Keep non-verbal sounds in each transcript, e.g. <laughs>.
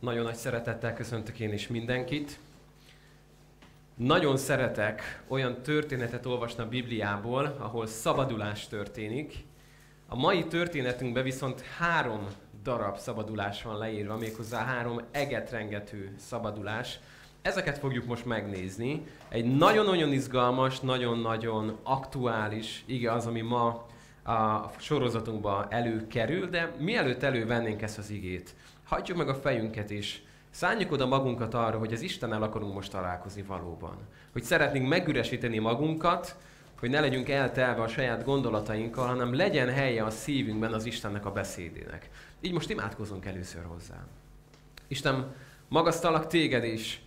Nagyon nagy szeretettel köszöntök én is mindenkit. Nagyon szeretek olyan történetet olvasni a Bibliából, ahol szabadulás történik. A mai történetünkben viszont három darab szabadulás van leírva, méghozzá három egetrengető szabadulás. Ezeket fogjuk most megnézni. Egy nagyon-nagyon izgalmas, nagyon-nagyon aktuális ige az, ami ma a sorozatunkba előkerül, de mielőtt elővennénk ezt az igét, hagyjuk meg a fejünket is, Szálljuk oda magunkat arra, hogy az Istennel akarunk most találkozni valóban. Hogy szeretnénk megüresíteni magunkat, hogy ne legyünk eltelve a saját gondolatainkkal, hanem legyen helye a szívünkben az Istennek a beszédének. Így most imádkozunk először hozzá. Isten, magasztalak téged is.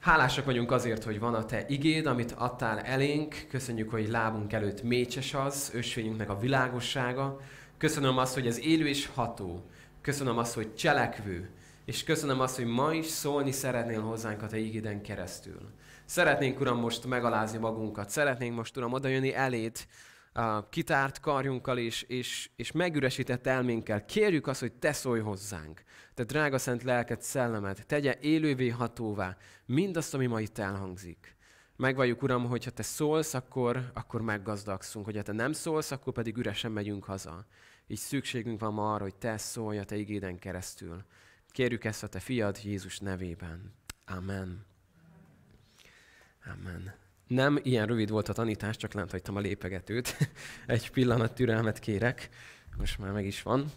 Hálásak vagyunk azért, hogy van a te igéd, amit adtál elénk. Köszönjük, hogy lábunk előtt mécses az, ösvényünknek a világossága. Köszönöm azt, hogy ez élő és ható. Köszönöm azt, hogy cselekvő. És köszönöm azt, hogy ma is szólni szeretnél hozzánk a Te ígéden keresztül. Szeretnénk, Uram, most megalázni magunkat. Szeretnénk most, Uram, odajönni eléd, a kitárt karjunkkal és, és, és megüresített elménkkel. Kérjük azt, hogy Te szólj hozzánk. Te drága szent lelket, szellemet, tegye élővé hatóvá mindazt, ami ma itt elhangzik. Megvalljuk, Uram, hogy ha Te szólsz, akkor, akkor meggazdagszunk. Hogyha Te nem szólsz, akkor pedig üresen megyünk haza. Így szükségünk van ma arra, hogy Te szólj a Te igéden keresztül. Kérjük ezt a Te fiad Jézus nevében. Amen. Amen. Nem ilyen rövid volt a tanítás, csak lent hagytam a lépegetőt. <laughs> Egy pillanat türelmet kérek. Most már meg is van.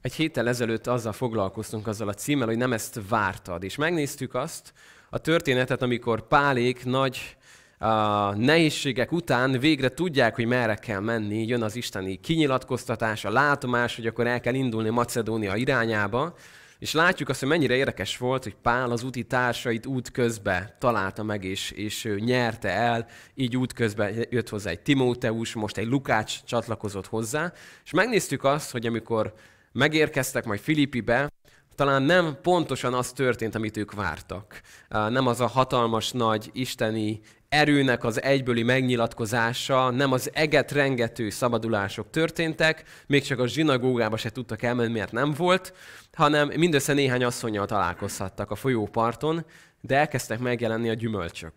Egy héttel ezelőtt azzal foglalkoztunk, azzal a címmel, hogy nem ezt vártad. És megnéztük azt, a történetet, amikor Pálék nagy a nehézségek után végre tudják, hogy merre kell menni, jön az isteni kinyilatkoztatás, a látomás, hogy akkor el kell indulni Macedónia irányába, és látjuk azt, hogy mennyire érdekes volt, hogy Pál az úti társait út közbe találta meg, és, és nyerte el, így út közben jött hozzá egy Timóteus, most egy Lukács csatlakozott hozzá, és megnéztük azt, hogy amikor megérkeztek majd Filippibe, talán nem pontosan az történt, amit ők vártak. Nem az a hatalmas nagy isteni erőnek az egybőli megnyilatkozása, nem az eget rengető szabadulások történtek, még csak a zsinagógába se tudtak elmenni, mert nem volt, hanem mindössze néhány asszonyjal találkozhattak a folyóparton, de elkezdtek megjelenni a gyümölcsök.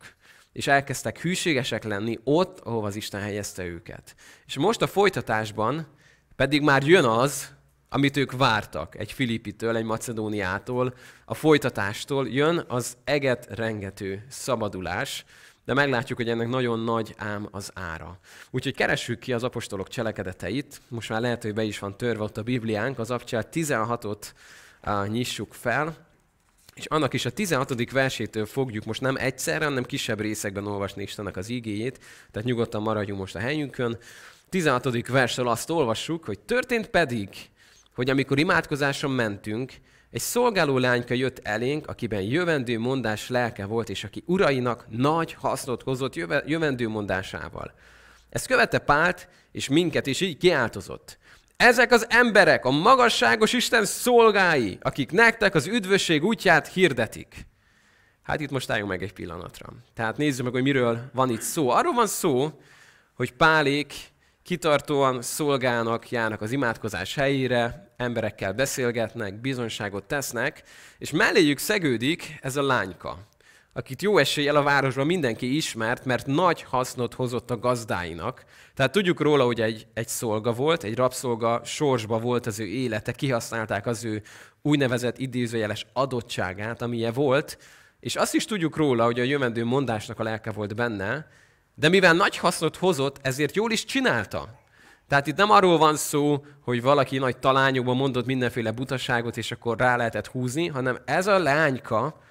És elkezdtek hűségesek lenni ott, ahova az Isten helyezte őket. És most a folytatásban pedig már jön az, amit ők vártak egy Filippitől, egy Macedóniától, a folytatástól, jön az eget rengető szabadulás, de meglátjuk, hogy ennek nagyon nagy ám az ára. Úgyhogy keressük ki az apostolok cselekedeteit. Most már lehet, hogy be is van törve ott a Bibliánk, az abcsát 16-ot uh, nyissuk fel, és annak is a 16. versétől fogjuk most nem egyszerre, hanem kisebb részekben olvasni Istennek az igéjét, tehát nyugodtan maradjunk most a helyünkön. 16. versről azt olvassuk, hogy történt pedig, hogy amikor imádkozáson mentünk, egy szolgáló lányka jött elénk, akiben jövendő mondás lelke volt, és aki urainak nagy hasznot hozott jövendő mondásával. Ez követte Pált, és minket is így kiáltozott. Ezek az emberek, a magasságos Isten szolgái, akik nektek az üdvösség útját hirdetik. Hát itt most álljunk meg egy pillanatra. Tehát nézzük meg, hogy miről van itt szó. Arról van szó, hogy Pálék kitartóan szolgálnak, járnak az imádkozás helyére, emberekkel beszélgetnek, bizonyságot tesznek, és melléjük szegődik ez a lányka, akit jó eséllyel a városban mindenki ismert, mert nagy hasznot hozott a gazdáinak. Tehát tudjuk róla, hogy egy, egy szolga volt, egy rabszolga sorsba volt az ő élete, kihasználták az ő úgynevezett idézőjeles adottságát, amilyen volt, és azt is tudjuk róla, hogy a jövendő mondásnak a lelke volt benne, de mivel nagy hasznot hozott, ezért jól is csinálta. Tehát itt nem arról van szó, hogy valaki nagy talányokban mondott mindenféle butaságot, és akkor rá lehetett húzni, hanem ez a lányka,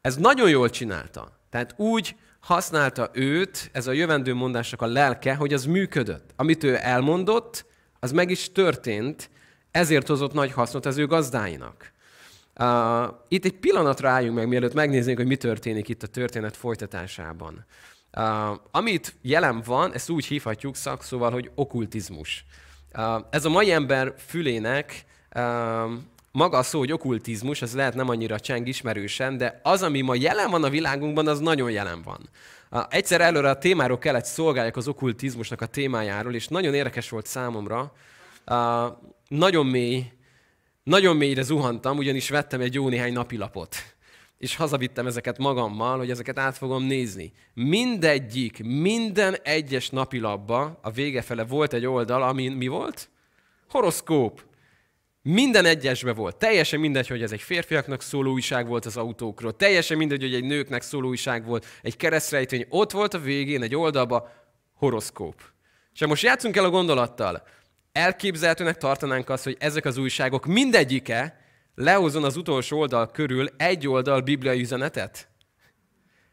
ez nagyon jól csinálta. Tehát úgy használta őt, ez a jövendő mondásnak a lelke, hogy az működött. Amit ő elmondott, az meg is történt, ezért hozott nagy hasznot az ő gazdáinak. Uh, itt egy pillanatra álljunk meg, mielőtt megnéznénk, hogy mi történik itt a történet folytatásában. Uh, amit jelen van, ezt úgy hívhatjuk szakszóval, hogy okkultizmus. Uh, ez a mai ember fülének uh, maga a szó, hogy okkultizmus, ez lehet nem annyira cseng ismerősen, de az, ami ma jelen van a világunkban, az nagyon jelen van. Uh, egyszer előre a témáról kellett szolgáljak az okkultizmusnak a témájáról, és nagyon érdekes volt számomra. Uh, nagyon mély Nagyon mélyre zuhantam, ugyanis vettem egy jó néhány napilapot. És hazavittem ezeket magammal, hogy ezeket át fogom nézni. Mindegyik, minden egyes napilapba a vége fele volt egy oldal, amin mi volt? Horoszkóp. Minden egyesbe volt. Teljesen mindegy, hogy ez egy férfiaknak szóló újság volt az autókról. Teljesen mindegy, hogy egy nőknek szóló újság volt. Egy keresztrejtvény. Ott volt a végén egy oldalba horoszkóp. És most játszunk el a gondolattal. Elképzelhetőnek tartanánk azt, hogy ezek az újságok mindegyike lehozon az utolsó oldal körül egy oldal bibliai üzenetet?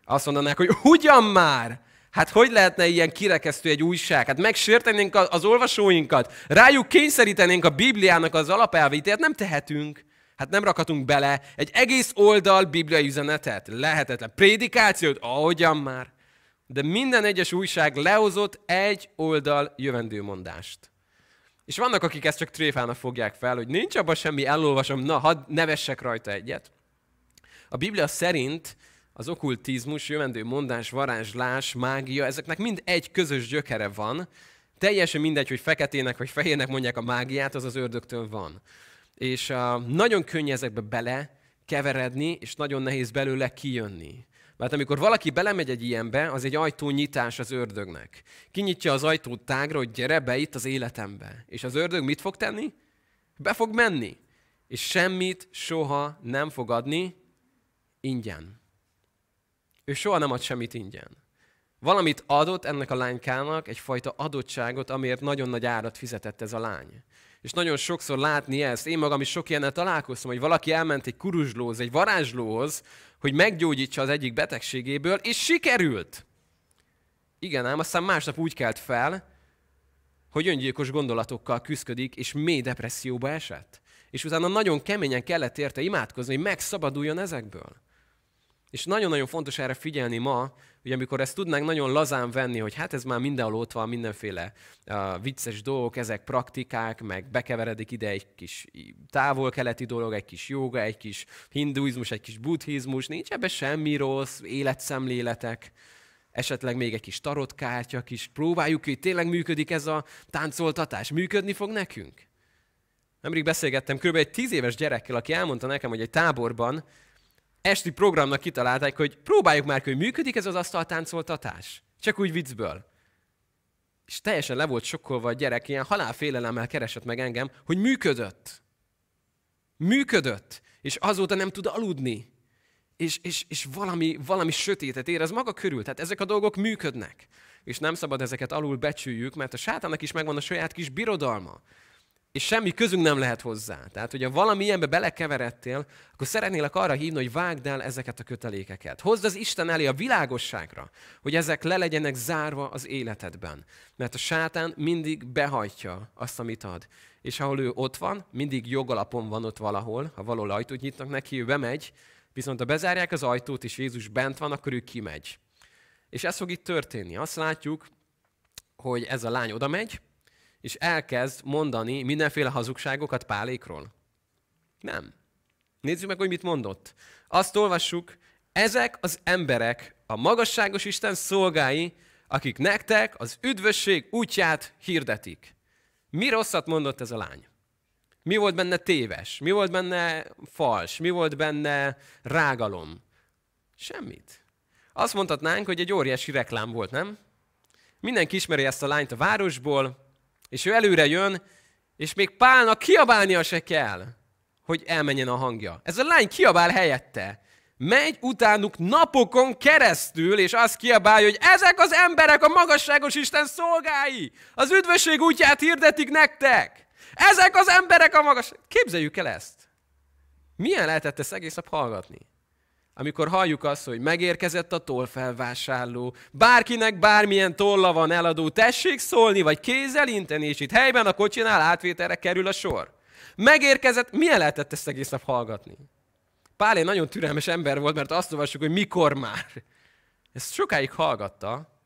Azt mondanák, hogy ugyan már! Hát hogy lehetne ilyen kirekesztő egy újság? Hát megsértenénk az olvasóinkat, rájuk kényszerítenénk a Bibliának az alapelvét, hát nem tehetünk. Hát nem rakhatunk bele egy egész oldal bibliai üzenetet. Lehetetlen. Prédikációt? Ahogyan már. De minden egyes újság lehozott egy oldal jövendőmondást. És vannak, akik ezt csak tréfának fogják fel, hogy nincs abban semmi, elolvasom, na, hadd nevessek rajta egyet. A Biblia szerint az okkultizmus, jövendő mondás, varázslás, mágia, ezeknek mind egy közös gyökere van. Teljesen mindegy, hogy feketének vagy fehérnek mondják a mágiát, az az ördögtől van. És uh, nagyon könnyű ezekbe bele keveredni, és nagyon nehéz belőle kijönni. Mert amikor valaki belemegy egy ilyenbe, az egy ajtó nyitás az ördögnek. Kinyitja az ajtót tágra, hogy gyere be itt az életembe. És az ördög mit fog tenni? Be fog menni. És semmit soha nem fog adni ingyen. Ő soha nem ad semmit ingyen. Valamit adott ennek a lánykának, egyfajta adottságot, amiért nagyon nagy árat fizetett ez a lány. És nagyon sokszor látni ezt, én magam is sok ilyennel találkoztam, hogy valaki elment egy kuruzslóhoz, egy varázslóhoz, hogy meggyógyítsa az egyik betegségéből, és sikerült. Igen ám, aztán másnap úgy kelt fel, hogy öngyilkos gondolatokkal küzdik, és mély depresszióba esett. És utána nagyon keményen kellett érte imádkozni, hogy megszabaduljon ezekből. És nagyon-nagyon fontos erre figyelni ma, hogy amikor ezt tudnánk nagyon lazán venni, hogy hát ez már mindenhol ott van, mindenféle uh, vicces dolgok, ezek praktikák, meg bekeveredik ide egy kis távol-keleti dolog, egy kis joga, egy kis hinduizmus, egy kis buddhizmus, nincs ebbe semmi rossz, életszemléletek, esetleg még egy kis tarotkártya, kis próbáljuk, hogy tényleg működik ez a táncoltatás, működni fog nekünk? Nemrég beszélgettem kb. egy tíz éves gyerekkel, aki elmondta nekem, hogy egy táborban esti programnak kitalálták, hogy próbáljuk már, hogy működik ez az asztaltáncoltatás. Csak úgy viccből. És teljesen le volt sokkolva a gyerek, ilyen halálfélelemmel keresett meg engem, hogy működött. Működött. És azóta nem tud aludni. És, és, és valami, valami sötétet érez maga körül. Tehát ezek a dolgok működnek. És nem szabad ezeket alul becsüljük, mert a sátának is megvan a saját kis birodalma és semmi közünk nem lehet hozzá. Tehát, hogyha valami ilyenbe belekeveredtél, akkor szeretnélek arra hívni, hogy vágd el ezeket a kötelékeket. Hozd az Isten elé a világosságra, hogy ezek le legyenek zárva az életedben. Mert a sátán mindig behajtja azt, amit ad. És ahol ő ott van, mindig jogalapon van ott valahol, ha való ajtót nyitnak neki, ő bemegy, viszont ha bezárják az ajtót, és Jézus bent van, akkor ő kimegy. És ez fog itt történni. Azt látjuk, hogy ez a lány oda megy, és elkezd mondani mindenféle hazugságokat Pálékról? Nem. Nézzük meg, hogy mit mondott. Azt olvassuk, ezek az emberek a magasságos Isten szolgái, akik nektek az üdvösség útját hirdetik. Mi rosszat mondott ez a lány? Mi volt benne téves? Mi volt benne fals? Mi volt benne rágalom? Semmit. Azt mondhatnánk, hogy egy óriási reklám volt, nem? Mindenki ismeri ezt a lányt a városból, és ő előre jön, és még Pálnak kiabálnia se kell, hogy elmenjen a hangja. Ez a lány kiabál helyette. Megy utánuk napokon keresztül, és azt kiabálja, hogy ezek az emberek a magasságos Isten szolgái. Az üdvösség útját hirdetik nektek. Ezek az emberek a magas... Képzeljük el ezt. Milyen lehetett ezt egész nap hallgatni? Amikor halljuk azt, hogy megérkezett a tollfelvásárló, bárkinek bármilyen tolla van eladó, tessék szólni, vagy kézzel inteni, és itt helyben a kocsinál átvételre kerül a sor. Megérkezett, milyen lehetett ezt egész nap hallgatni? Pál egy nagyon türelmes ember volt, mert azt olvassuk, hogy mikor már. Ezt sokáig hallgatta,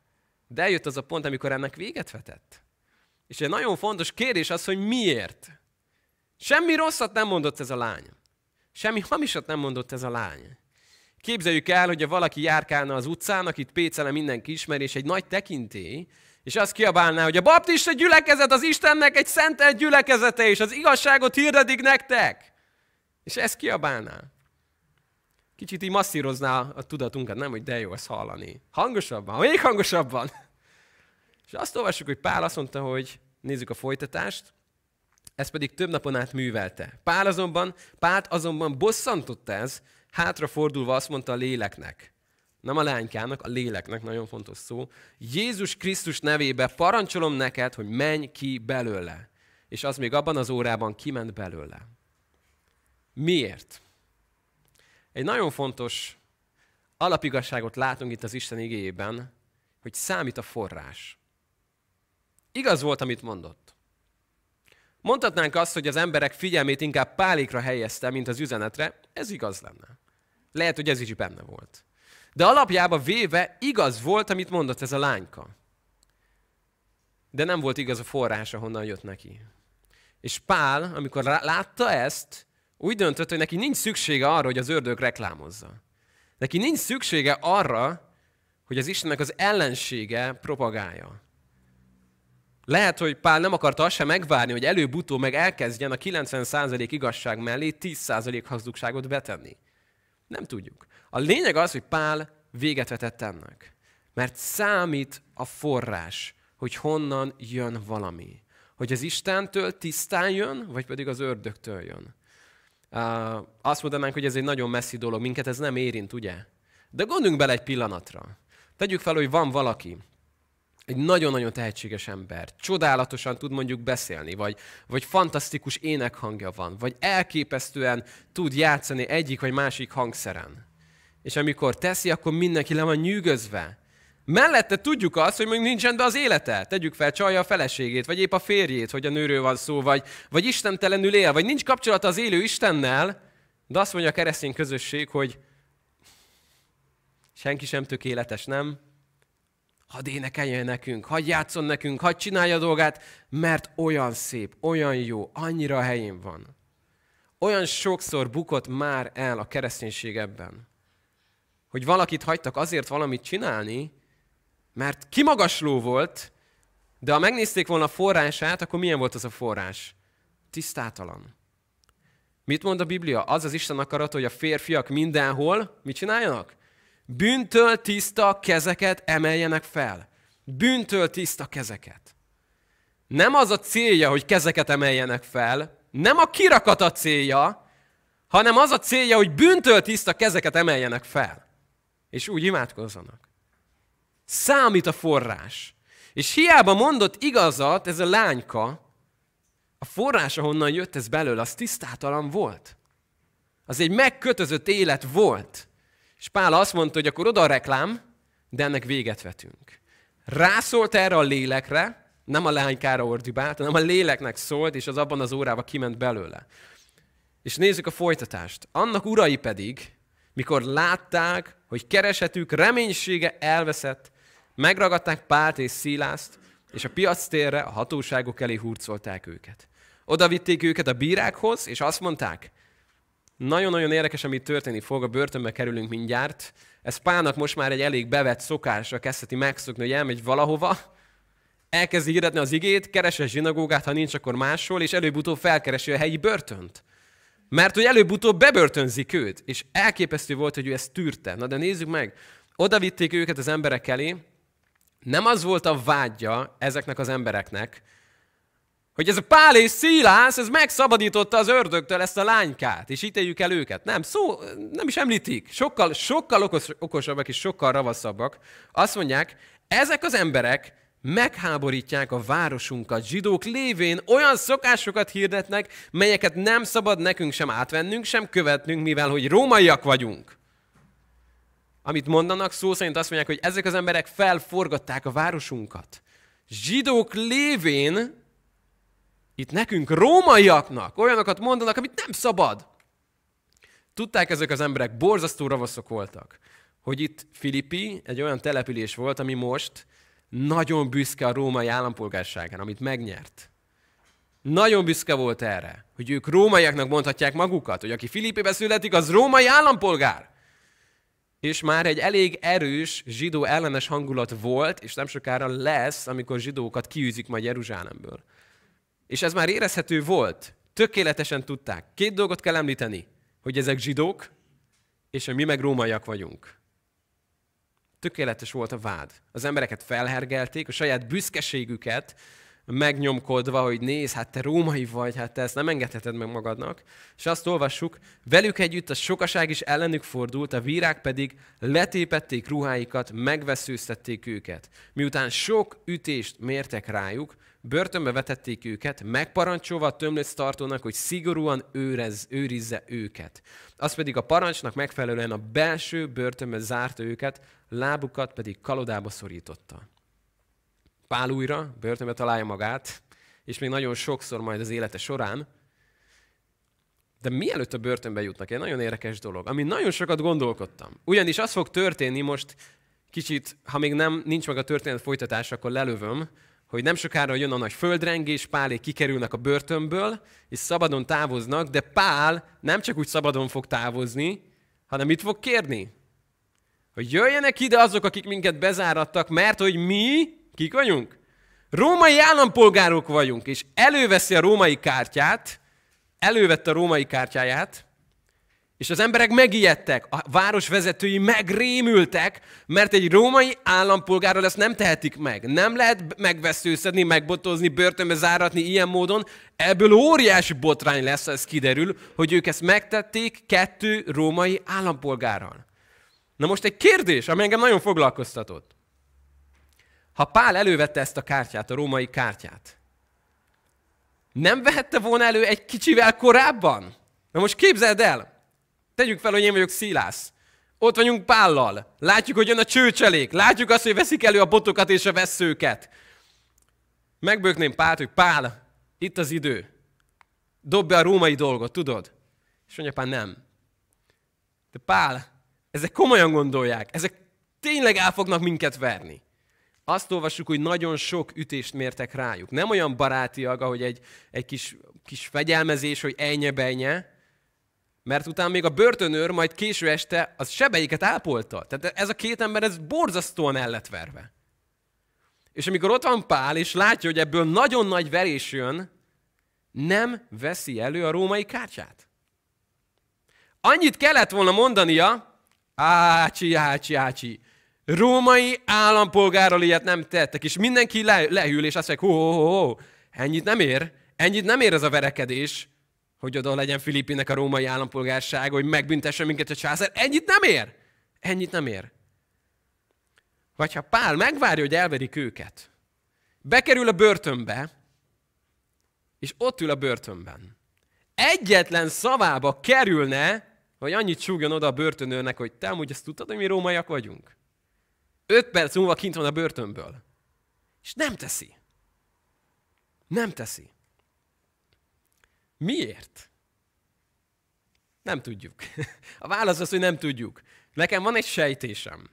de eljött az a pont, amikor ennek véget vetett. És egy nagyon fontos kérdés az, hogy miért. Semmi rosszat nem mondott ez a lány. Semmi hamisat nem mondott ez a lány. Képzeljük el, hogy valaki járkálna az utcán, akit Pécele mindenki ismer, és egy nagy tekintély, és azt kiabálná, hogy a baptista gyülekezet az Istennek egy szentelt gyülekezete, és az igazságot hirdetik nektek. És ezt kiabálná. Kicsit így masszírozná a tudatunkat, nem, hogy de jó ezt hallani. Hangosabban, még hangosabban. És azt olvassuk, hogy Pál azt mondta, hogy nézzük a folytatást, ez pedig több napon át művelte. Pál azonban, Pált azonban bosszantott ez, hátrafordulva azt mondta a léleknek. Nem a lánykának, a léleknek, nagyon fontos szó. Jézus Krisztus nevébe parancsolom neked, hogy menj ki belőle. És az még abban az órában kiment belőle. Miért? Egy nagyon fontos alapigasságot látunk itt az Isten igéjében, hogy számít a forrás. Igaz volt, amit mondott. Mondhatnánk azt, hogy az emberek figyelmét inkább pálékra helyezte, mint az üzenetre. Ez igaz lenne. Lehet, hogy ez is benne volt. De alapjába véve igaz volt, amit mondott ez a lányka. De nem volt igaz a forrás, honnan jött neki. És Pál, amikor látta ezt, úgy döntött, hogy neki nincs szüksége arra, hogy az ördög reklámozza. Neki nincs szüksége arra, hogy az Istennek az ellensége propagálja. Lehet, hogy Pál nem akarta azt sem megvárni, hogy előbb-utóbb meg elkezdjen a 90% igazság mellé 10% hazugságot betenni. Nem tudjuk. A lényeg az, hogy Pál véget vetett ennek. Mert számít a forrás, hogy honnan jön valami. Hogy az Istentől tisztán jön, vagy pedig az ördögtől jön. Uh, azt mondanánk, hogy ez egy nagyon messzi dolog, minket ez nem érint, ugye? De gondoljunk bele egy pillanatra. Tegyük fel, hogy van valaki, egy nagyon-nagyon tehetséges ember, csodálatosan tud mondjuk beszélni, vagy, vagy fantasztikus énekhangja van, vagy elképesztően tud játszani egyik vagy másik hangszeren. És amikor teszi, akkor mindenki le van nyűgözve. Mellette tudjuk azt, hogy még nincsen be az élete. Tegyük fel, csalja a feleségét, vagy épp a férjét, hogy a nőről van szó, vagy, vagy istentelenül él, vagy nincs kapcsolata az élő Istennel, de azt mondja a keresztény közösség, hogy senki sem tökéletes, nem? Hadd énekeljen nekünk, hadd játszon nekünk, hadd csinálja a dolgát, mert olyan szép, olyan jó, annyira helyén van. Olyan sokszor bukott már el a kereszténység ebben, hogy valakit hagytak azért valamit csinálni, mert kimagasló volt, de ha megnézték volna a forrását, akkor milyen volt az a forrás? Tisztátalan. Mit mond a Biblia? Az az Isten akarat, hogy a férfiak mindenhol mit csináljanak? Bűntől tiszta kezeket emeljenek fel. Bűntől tiszta kezeket. Nem az a célja, hogy kezeket emeljenek fel, nem a kirakat a célja, hanem az a célja, hogy bűntől tiszta kezeket emeljenek fel. És úgy imádkozzanak. Számít a forrás. És hiába mondott igazat ez a lányka, a forrás, ahonnan jött ez belőle, az tisztátalan volt. Az egy megkötözött élet volt. És Pál azt mondta, hogy akkor oda a reklám, de ennek véget vetünk. Rászólt erre a lélekre, nem a lánykára ordibált, hanem a léleknek szólt, és az abban az órában kiment belőle. És nézzük a folytatást. Annak urai pedig, mikor látták, hogy keresetük reménysége elveszett, megragadták Pált és Szilászt, és a piac térre a hatóságok elé hurcolták őket. Oda vitték őket a bírákhoz, és azt mondták, nagyon-nagyon érdekes, amit történni fog, a börtönbe kerülünk mindjárt. Ez Pálnak most már egy elég bevett szokásra kezdheti megszokni, hogy elmegy valahova, elkezdi hirdetni az igét, keresi a zsinagógát, ha nincs, akkor máshol, és előbb-utóbb felkeresi a helyi börtönt. Mert hogy előbb-utóbb bebörtönzik őt, és elképesztő volt, hogy ő ezt tűrte. Na de nézzük meg, oda vitték őket az emberek elé, nem az volt a vágyja ezeknek az embereknek, hogy ez a Pál és Szilász, ez megszabadította az ördögtől ezt a lánykát, és ítéljük el őket. Nem, szó, nem is említik. Sokkal, sokkal okos, okosabbak és sokkal ravaszabbak. Azt mondják, ezek az emberek megháborítják a városunkat. Zsidók lévén olyan szokásokat hirdetnek, melyeket nem szabad nekünk sem átvennünk, sem követnünk, mivel hogy rómaiak vagyunk. Amit mondanak, szó szerint azt mondják, hogy ezek az emberek felforgatták a városunkat. Zsidók lévén itt nekünk, rómaiaknak olyanokat mondanak, amit nem szabad. Tudták ezek az emberek, borzasztó ravaszok voltak, hogy itt Filippi egy olyan település volt, ami most nagyon büszke a római állampolgárságán, amit megnyert. Nagyon büszke volt erre, hogy ők rómaiaknak mondhatják magukat, hogy aki Filippibe születik, az római állampolgár. És már egy elég erős zsidó ellenes hangulat volt, és nem sokára lesz, amikor zsidókat kiűzik majd Jeruzsálemből. És ez már érezhető volt. Tökéletesen tudták. Két dolgot kell említeni. hogy ezek zsidók, és hogy mi meg rómaiak vagyunk. Tökéletes volt a vád. Az embereket felhergelték, a saját büszkeségüket megnyomkodva, hogy néz, hát te római vagy, hát te ezt nem engedheted meg magadnak. És azt olvassuk, velük együtt a sokaság is ellenük fordult, a vírák pedig letépették ruháikat, megveszőztették őket. Miután sok ütést mértek rájuk, börtönbe vetették őket, megparancsolva a tömlőc tartónak, hogy szigorúan őrez, őrizze őket. Az pedig a parancsnak megfelelően a belső börtönbe zárta őket, lábukat pedig kalodába szorította. Pál újra börtönbe találja magát, és még nagyon sokszor majd az élete során, de mielőtt a börtönbe jutnak, egy nagyon érdekes dolog, ami nagyon sokat gondolkodtam. Ugyanis az fog történni most, kicsit, ha még nem nincs meg a történet folytatása, akkor lelövöm, hogy nem sokára jön a nagy földrengés, Pálék kikerülnek a börtönből, és szabadon távoznak, de Pál nem csak úgy szabadon fog távozni, hanem mit fog kérni? Hogy jöjjenek ide azok, akik minket bezárattak, mert hogy mi Kik vagyunk? Római állampolgárok vagyunk, és előveszi a római kártyát, elővette a római kártyáját, és az emberek megijedtek, a város vezetői megrémültek, mert egy római állampolgárral ezt nem tehetik meg. Nem lehet megveszőszedni, megbotozni, börtönbe záratni ilyen módon. Ebből óriási botrány lesz, ez kiderül, hogy ők ezt megtették kettő római állampolgárral. Na most egy kérdés, ami engem nagyon foglalkoztatott. Ha Pál elővette ezt a kártyát, a római kártyát, nem vehette volna elő egy kicsivel korábban? Na most képzeld el, tegyük fel, hogy én vagyok Szilász. Ott vagyunk Pállal, látjuk, hogy jön a csőcselék, látjuk azt, hogy veszik elő a botokat és a veszőket. Megbökném Pált, hogy Pál, itt az idő. Dob be a római dolgot, tudod? És mondja, Pál, nem. De Pál, ezek komolyan gondolják, ezek tényleg el fognak minket verni azt olvassuk, hogy nagyon sok ütést mértek rájuk. Nem olyan barátiak, ahogy egy, egy kis, kis fegyelmezés, hogy ennye benye, mert utána még a börtönőr majd késő este az sebeiket ápolta. Tehát ez a két ember, ez borzasztóan el lett verve. És amikor ott van Pál, és látja, hogy ebből nagyon nagy verés jön, nem veszi elő a római kártyát. Annyit kellett volna mondania, ácsi, ácsi, ácsi, Római állampolgárral ilyet nem tettek, és mindenki le, lehűl, és azt mondja, ho, ho, ho, ho, ennyit nem ér, ennyit nem ér ez a verekedés, hogy oda legyen Filippinek a római állampolgárság, hogy megbüntesse minket a császár. Ennyit nem ér. Ennyit nem ér. Vagy ha Pál megvárja, hogy elverik őket, bekerül a börtönbe, és ott ül a börtönben. Egyetlen szavába kerülne, hogy annyit súgjon oda a börtönőrnek, hogy te amúgy ezt tudtad, hogy mi rómaiak vagyunk? Öt perc múlva kint van a börtönből. És nem teszi. Nem teszi. Miért? Nem tudjuk. <laughs> A válasz az, hogy nem tudjuk. Nekem van egy sejtésem.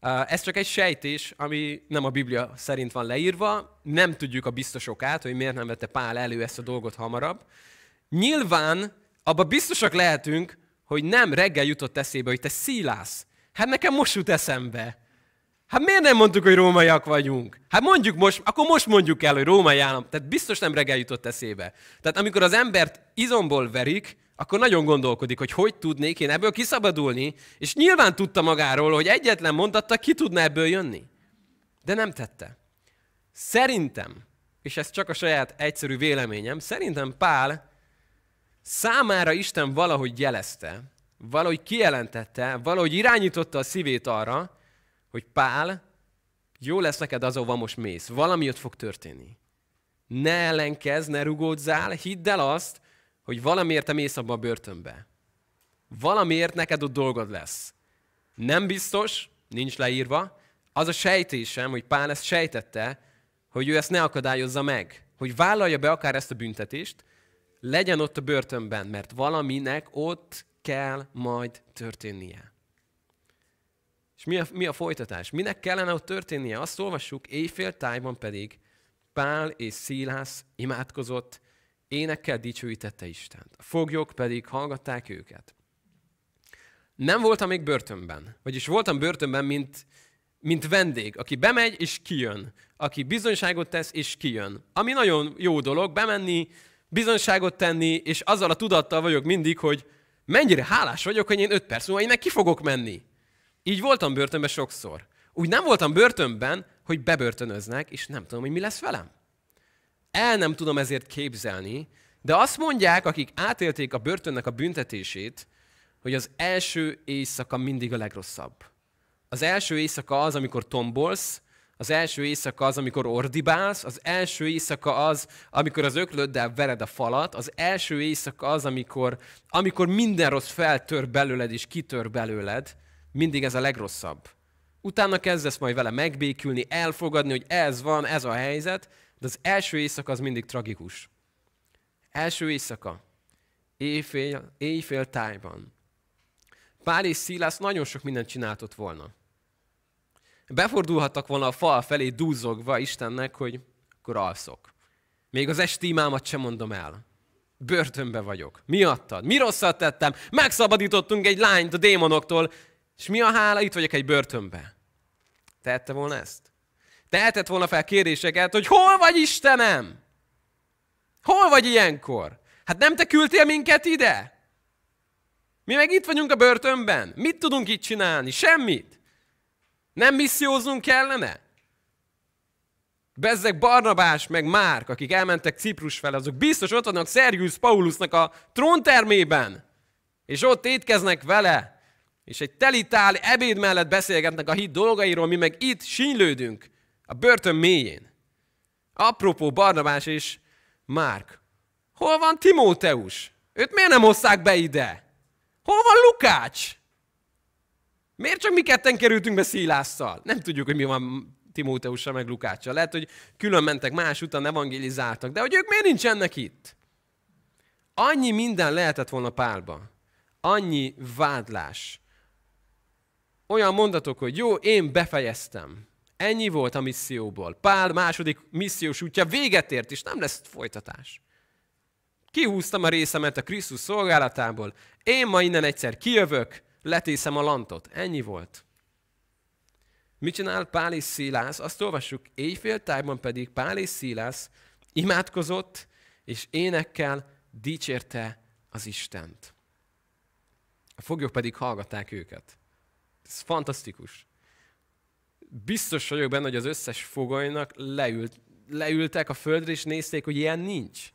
Ez csak egy sejtés, ami nem a Biblia szerint van leírva. Nem tudjuk a biztosokát, hogy miért nem vette Pál elő ezt a dolgot hamarabb. Nyilván abba biztosak lehetünk, hogy nem reggel jutott eszébe, hogy te szílász. Hát nekem most jut eszembe. Hát miért nem mondtuk, hogy rómaiak vagyunk? Hát mondjuk most, akkor most mondjuk el, hogy római állam. Tehát biztos nem reggel jutott eszébe. Tehát amikor az embert izomból verik, akkor nagyon gondolkodik, hogy hogy tudnék én ebből kiszabadulni, és nyilván tudta magáról, hogy egyetlen mondatta, ki tudna ebből jönni. De nem tette. Szerintem, és ez csak a saját egyszerű véleményem, szerintem Pál számára Isten valahogy jelezte, valahogy kijelentette, valahogy irányította a szívét arra, hogy Pál, jó lesz neked az, ahova most mész. Valami ott fog történni. Ne ellenkezz, ne rugódzál, hidd el azt, hogy valamiért te mész abba a börtönbe. Valamiért neked ott dolgod lesz. Nem biztos, nincs leírva, az a sejtésem, hogy Pál ezt sejtette, hogy ő ezt ne akadályozza meg. Hogy vállalja be akár ezt a büntetést, legyen ott a börtönben, mert valaminek ott kell majd történnie. És mi a, mi a folytatás? Minek kellene ott történnie? Azt olvassuk, éjfél tájban pedig Pál és Szílász imádkozott, énekkel dicsőítette Istent. A foglyok pedig hallgatták őket. Nem voltam még börtönben, vagyis voltam börtönben, mint, mint vendég, aki bemegy és kijön, aki bizonyságot tesz és kijön. Ami nagyon jó dolog, bemenni, bizonyságot tenni, és azzal a tudattal vagyok mindig, hogy Mennyire hálás vagyok, hogy én öt perc múlva innen ki fogok menni. Így voltam börtönben sokszor. Úgy nem voltam börtönben, hogy bebörtönöznek, és nem tudom, hogy mi lesz velem. El nem tudom ezért képzelni, de azt mondják, akik átélték a börtönnek a büntetését, hogy az első éjszaka mindig a legrosszabb. Az első éjszaka az, amikor tombolsz, az első éjszaka az, amikor ordibálsz, az első éjszaka az, amikor az öklöddel vered a falat, az első éjszaka az, amikor, amikor minden rossz feltör belőled és kitör belőled, mindig ez a legrosszabb. Utána kezdesz majd vele megbékülni, elfogadni, hogy ez van, ez a helyzet, de az első éjszaka az mindig tragikus. Első éjszaka, éjfél, éjfél tájban. Pál és Szilász nagyon sok mindent csináltott volna. Befordulhattak volna a fal felé dúzogva Istennek, hogy akkor alszok. Még az esti imámat sem mondom el. Börtönbe vagyok. Miattad? Mi rosszat tettem? Megszabadítottunk egy lányt a démonoktól, és mi a hála? Itt vagyok egy börtönbe. Tehette volna ezt? Tehetett volna fel kérdéseket, hogy hol vagy Istenem? Hol vagy ilyenkor? Hát nem te küldtél minket ide? Mi meg itt vagyunk a börtönben. Mit tudunk itt csinálni? Semmit. Nem missziózunk kellene? Bezzek Barnabás meg Márk, akik elmentek Ciprus fel, azok biztos ott vannak Szergius Paulusnak a tróntermében, és ott étkeznek vele, és egy telitál ebéd mellett beszélgetnek a hit dolgairól, mi meg itt sínylődünk a börtön mélyén. Apropó Barnabás és Márk. Hol van Timóteus? Őt miért nem hozták be ide? Hol van Lukács? Miért csak mi ketten kerültünk be Szilásszal? Nem tudjuk, hogy mi van Timóteussal meg Lukáccsal. Lehet, hogy külön mentek más után, evangelizáltak, de hogy ők miért nincsenek itt? Annyi minden lehetett volna Pálba. Annyi vádlás. Olyan mondatok, hogy jó, én befejeztem. Ennyi volt a misszióból. Pál második missziós útja véget ért, és nem lesz folytatás. Kihúztam a részemet a Krisztus szolgálatából. Én ma innen egyszer kijövök, letészem a lantot. Ennyi volt. Mit csinál Pál és Szilász? Azt olvassuk, éjfél tájban pedig Pál és Szilász imádkozott, és énekkel dicsérte az Istent. A foglyok pedig hallgatták őket. Ez fantasztikus. Biztos vagyok benne, hogy az összes fogolynak leült, leültek a földre, és nézték, hogy ilyen nincs.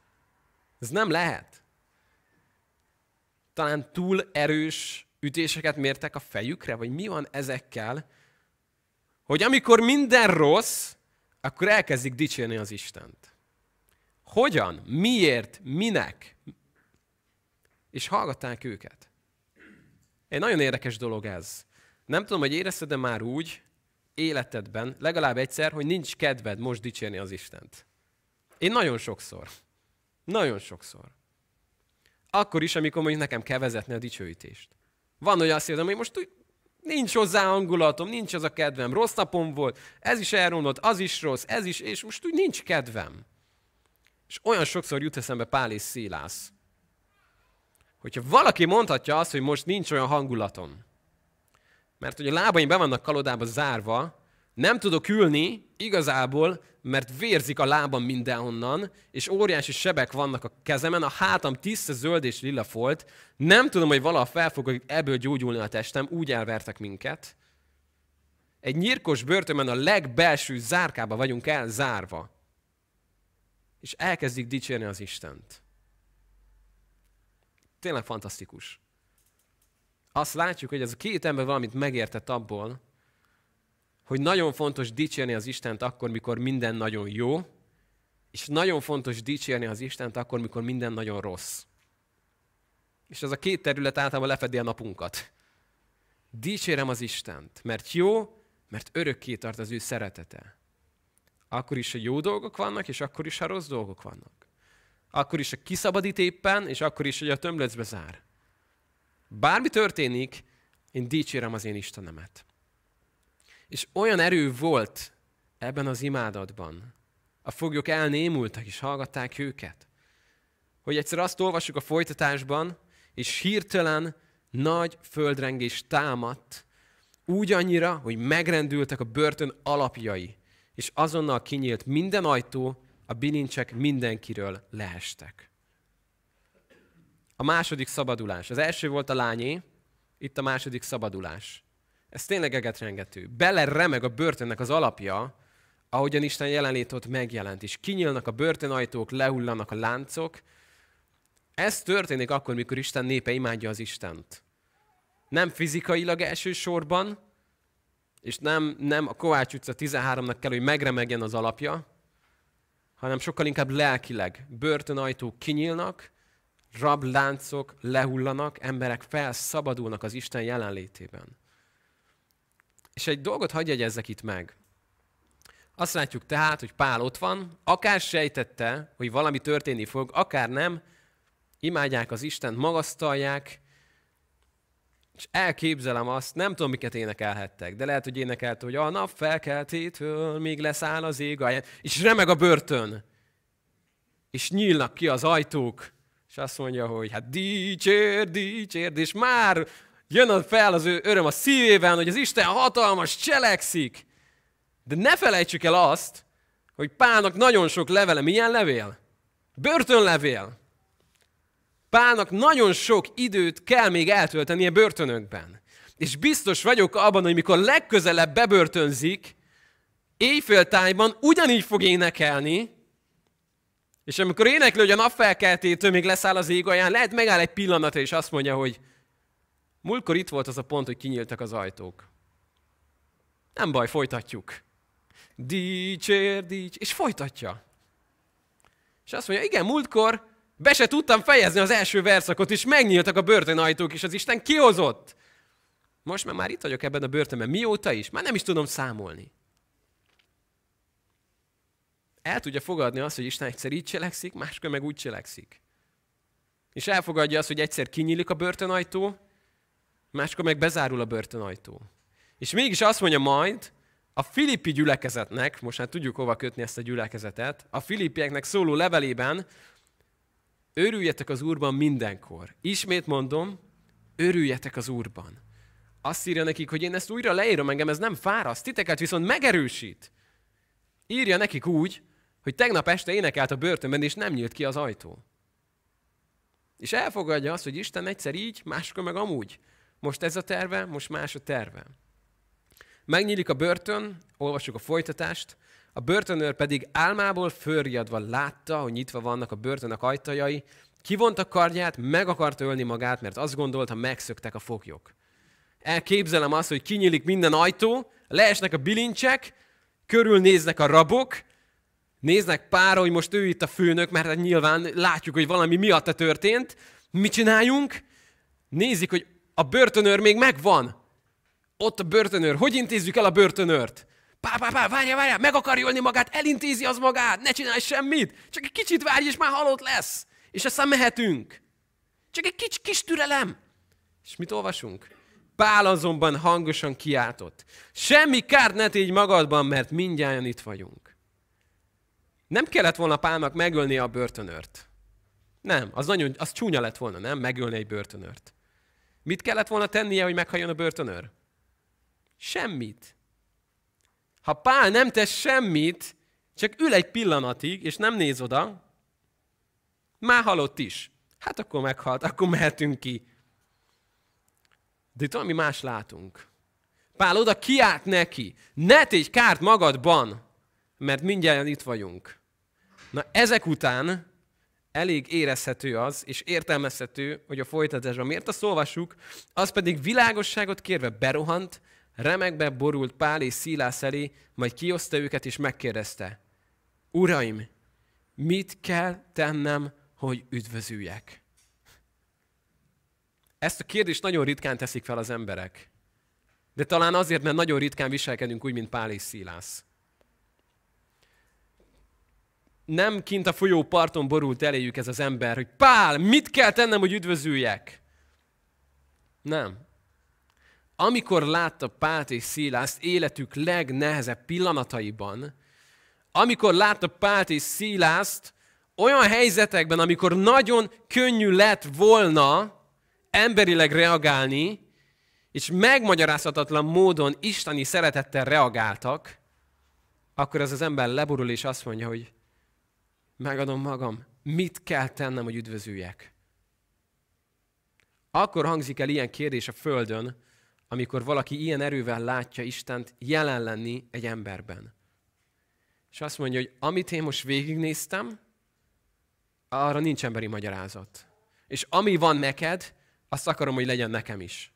Ez nem lehet. Talán túl erős ütéseket mértek a fejükre, vagy mi van ezekkel, hogy amikor minden rossz, akkor elkezdik dicsérni az Istent. Hogyan? Miért? Minek? És hallgatták őket. Egy nagyon érdekes dolog ez. Nem tudom, hogy érezted de már úgy életedben, legalább egyszer, hogy nincs kedved most dicsérni az Istent. Én nagyon sokszor. Nagyon sokszor. Akkor is, amikor mondjuk nekem kell vezetni a dicsőítést. Van, hogy azt érzem, hogy most úgy nincs hozzá hangulatom, nincs az a kedvem, rossz napom volt, ez is elromlott, az is rossz, ez is, és most úgy nincs kedvem. És olyan sokszor jut eszembe Pál és Szilász, hogyha valaki mondhatja azt, hogy most nincs olyan hangulatom, mert hogy a lábaim be vannak kalodába zárva, nem tudok ülni igazából, mert vérzik a lábam mindenhonnan, és óriási sebek vannak a kezemen, a hátam tiszta zöld és lila folt, nem tudom, hogy valaha fel fog ebből gyógyulni a testem, úgy elvertek minket. Egy nyírkos börtönben a legbelső zárkába vagyunk elzárva. És elkezdik dicsérni az Istent. Tényleg fantasztikus. Azt látjuk, hogy ez a két ember valamit megértett abból, hogy nagyon fontos dicsérni az Istent akkor, mikor minden nagyon jó, és nagyon fontos dicsérni az Istent akkor, mikor minden nagyon rossz. És ez a két terület általában lefedi a napunkat. Dicsérem az Istent, mert jó, mert örökké tart az ő szeretete. Akkor is, ha jó dolgok vannak, és akkor is, ha rossz dolgok vannak. Akkor is, ha kiszabadít éppen, és akkor is, hogy a tömlöcbe zár. Bármi történik, én dicsérem az én Istenemet. És olyan erő volt ebben az imádatban. A foglyok elnémultak és hallgatták őket. Hogy egyszer azt olvassuk a folytatásban, és hirtelen nagy földrengés támadt, úgy annyira, hogy megrendültek a börtön alapjai, és azonnal kinyílt minden ajtó, a bilincsek mindenkiről leestek. A második szabadulás. Az első volt a lányé, itt a második szabadulás. Ez tényleg egetrengető. Bele remeg a börtönnek az alapja, ahogyan Isten jelenlét ott megjelent, és kinyílnak a börtönajtók, lehullanak a láncok. Ez történik akkor, mikor Isten népe imádja az Istent. Nem fizikailag elsősorban, és nem, nem a Kovács utca 13-nak kell, hogy megremegjen az alapja, hanem sokkal inkább lelkileg. Börtönajtók kinyílnak, rabláncok lehullanak, emberek felszabadulnak az Isten jelenlétében. És egy dolgot hagyj jegyezzek itt meg. Azt látjuk tehát, hogy Pál ott van, akár sejtette, hogy valami történni fog, akár nem, imádják az Istent, magasztalják, és elképzelem azt, nem tudom, miket énekelhettek, de lehet, hogy énekelt, hogy a nap felkeltétől még leszáll az ég alján, és remeg a börtön. És nyílnak ki az ajtók, és azt mondja, hogy hát dicsérd, dicsérd, és már jön fel az ő öröm a szívében, hogy az Isten hatalmas cselekszik. De ne felejtsük el azt, hogy Pálnak nagyon sok levele. Milyen levél? Börtönlevél. Pálnak nagyon sok időt kell még eltöltenie börtönökben. És biztos vagyok abban, hogy mikor legközelebb bebörtönzik, éjféltájban ugyanígy fog énekelni, és amikor énekli, hogy a napfelkeltétől még leszáll az ég alján, lehet megáll egy pillanatra, és azt mondja, hogy múltkor itt volt az a pont, hogy kinyíltak az ajtók. Nem baj, folytatjuk. Dicsér, dics, és folytatja. És azt mondja, igen, múltkor be se tudtam fejezni az első verszakot, és megnyíltak a börtönajtók, és az Isten kihozott. Most már, már itt vagyok ebben a börtönben. Mióta is? Már nem is tudom számolni. El tudja fogadni azt, hogy Isten egyszer így cselekszik, máskor meg úgy cselekszik. És elfogadja azt, hogy egyszer kinyílik a börtönajtó, máskor meg bezárul a börtönajtó. És mégis azt mondja majd, a filippi gyülekezetnek, most már tudjuk hova kötni ezt a gyülekezetet, a filippieknek szóló levelében, örüljetek az Úrban mindenkor. Ismét mondom, örüljetek az Úrban. Azt írja nekik, hogy én ezt újra leírom, engem ez nem fáraszt, titeket viszont megerősít. Írja nekik úgy, hogy tegnap este énekelt a börtönben, és nem nyílt ki az ajtó. És elfogadja azt, hogy Isten egyszer így, máskor meg amúgy. Most ez a terve, most más a terve. Megnyílik a börtön, olvassuk a folytatást, a börtönőr pedig álmából fölriadva látta, hogy nyitva vannak a börtönök ajtajai, kivonta kardját, meg akart ölni magát, mert azt gondolta, megszöktek a foglyok. Elképzelem azt, hogy kinyílik minden ajtó, leesnek a bilincsek, körülnéznek a rabok, néznek pár, hogy most ő itt a főnök, mert hát nyilván látjuk, hogy valami miatta történt. Mit csináljunk? Nézik, hogy a börtönőr még megvan. Ott a börtönőr. Hogy intézzük el a börtönőrt? Pá, pá, pá, várja, várja, meg akar jölni magát, elintézi az magát, ne csinálj semmit, csak egy kicsit várj, és már halott lesz. És aztán mehetünk. Csak egy kis, kis türelem. És mit olvasunk? Pál azonban hangosan kiáltott. Semmi kárt ne tégy magadban, mert mindjárt itt vagyunk. Nem kellett volna Pálnak megölni a börtönört. Nem, az nagyon, az csúnya lett volna, nem? Megölni egy börtönört. Mit kellett volna tennie, hogy meghalljon a börtönőr? Semmit. Ha Pál nem tesz semmit, csak ül egy pillanatig, és nem néz oda, már halott is. Hát akkor meghalt, akkor mehetünk ki. De itt valami más látunk. Pál oda kiált neki. Ne tégy kárt magadban, mert mindjárt itt vagyunk. Na ezek után elég érezhető az, és értelmezhető, hogy a folytatásban miért azt olvassuk, az pedig világosságot kérve berohant, remekbe borult Pál és Szilász elé, majd kioszta őket és megkérdezte, Uraim, mit kell tennem, hogy üdvözüljek? Ezt a kérdést nagyon ritkán teszik fel az emberek. De talán azért, mert nagyon ritkán viselkedünk úgy, mint Pál és Szilász. Nem kint a folyó parton borult eléjük ez az ember, hogy Pál, mit kell tennem, hogy üdvözüljek? Nem. Amikor látta Pált és Szilászt életük legnehezebb pillanataiban, amikor látta Pált és Szilászt olyan helyzetekben, amikor nagyon könnyű lett volna emberileg reagálni, és megmagyarázhatatlan módon isteni szeretettel reagáltak, akkor az az ember leborul és azt mondja, hogy megadom magam, mit kell tennem, hogy üdvözüljek. akkor hangzik el ilyen kérdés a Földön, amikor valaki ilyen erővel látja Istent jelen lenni egy emberben. És azt mondja, hogy amit én most végignéztem, arra nincs emberi magyarázat. És ami van neked, azt akarom, hogy legyen nekem is.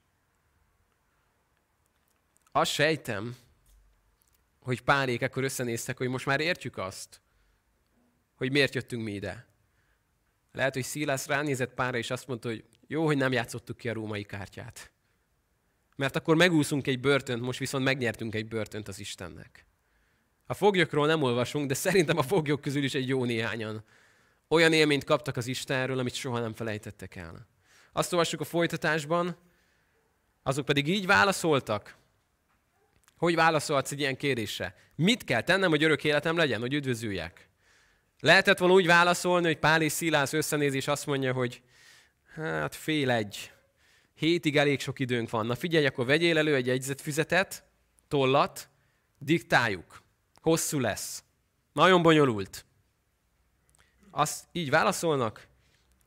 Azt sejtem, hogy párék ekkor összenéztek, hogy most már értjük azt, hogy miért jöttünk mi ide. Lehet, hogy Szilász ránézett pára, és azt mondta, hogy jó, hogy nem játszottuk ki a római kártyát. Mert akkor megúszunk egy börtönt, most viszont megnyertünk egy börtönt az Istennek. A foglyokról nem olvasunk, de szerintem a foglyok közül is egy jó néhányan. Olyan élményt kaptak az Istenről, amit soha nem felejtettek el. Azt olvassuk a folytatásban, azok pedig így válaszoltak. Hogy válaszolhatsz egy ilyen kérdésre? Mit kell tennem, hogy örök életem legyen, hogy üdvözüljek? Lehetett volna úgy válaszolni, hogy Pál és Szilász összenéz, és azt mondja, hogy hát fél egy, hétig elég sok időnk van. Na figyelj, akkor vegyél elő egy jegyzetfüzetet, tollat, diktáljuk. Hosszú lesz. Nagyon bonyolult. Azt így válaszolnak,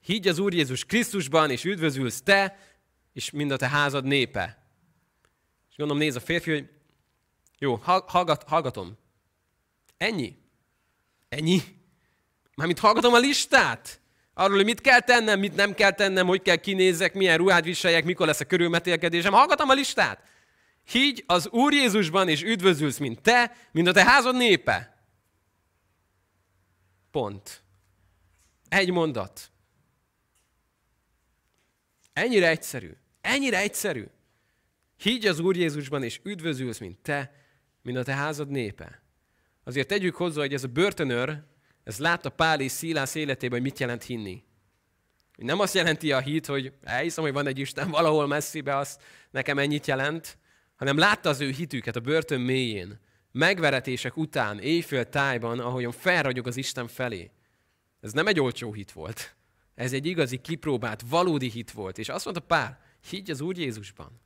higgy az Úr Jézus Krisztusban, és üdvözülsz te, és mind a te házad népe. És gondolom, néz a férfi, hogy jó, hallgat, hallgatom. Ennyi? Ennyi? Mármint hallgatom a listát? Arról, hogy mit kell tennem, mit nem kell tennem, hogy kell kinézek, milyen ruhát viseljek, mikor lesz a körülmetélkedésem. Hallgatom a listát. Higgy az Úr Jézusban, és üdvözülsz, mint te, mint a te házad népe. Pont. Egy mondat. Ennyire egyszerű. Ennyire egyszerű. Higgy az Úr Jézusban, és üdvözülsz, mint te, mint a te házad népe. Azért tegyük hozzá, hogy ez a börtönőr, ez látta Pál és Szilász életében, hogy mit jelent hinni. Nem azt jelenti a hit, hogy elhiszem, hogy van egy Isten valahol messzibe, azt nekem ennyit jelent, hanem látta az ő hitüket a börtön mélyén, megveretések után, éjfél tájban, ahogyan felragyog az Isten felé. Ez nem egy olcsó hit volt. Ez egy igazi, kipróbált, valódi hit volt. És azt mondta Pál, higgy az Úr Jézusban.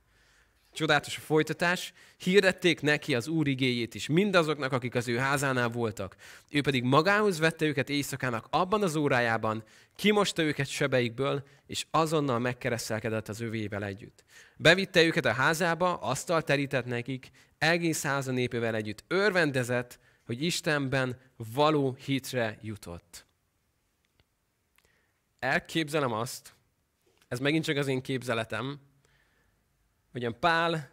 Csodálatos a folytatás, hirdették neki az Úr igéjét is, mindazoknak, akik az ő házánál voltak. Ő pedig magához vette őket éjszakának abban az órájában, kimosta őket sebeikből, és azonnal megkereszelkedett az övével együtt. Bevitte őket a házába, asztal terített nekik, egész háza népével együtt örvendezett, hogy Istenben való hitre jutott. Elképzelem azt, ez megint csak az én képzeletem, hogyan Pál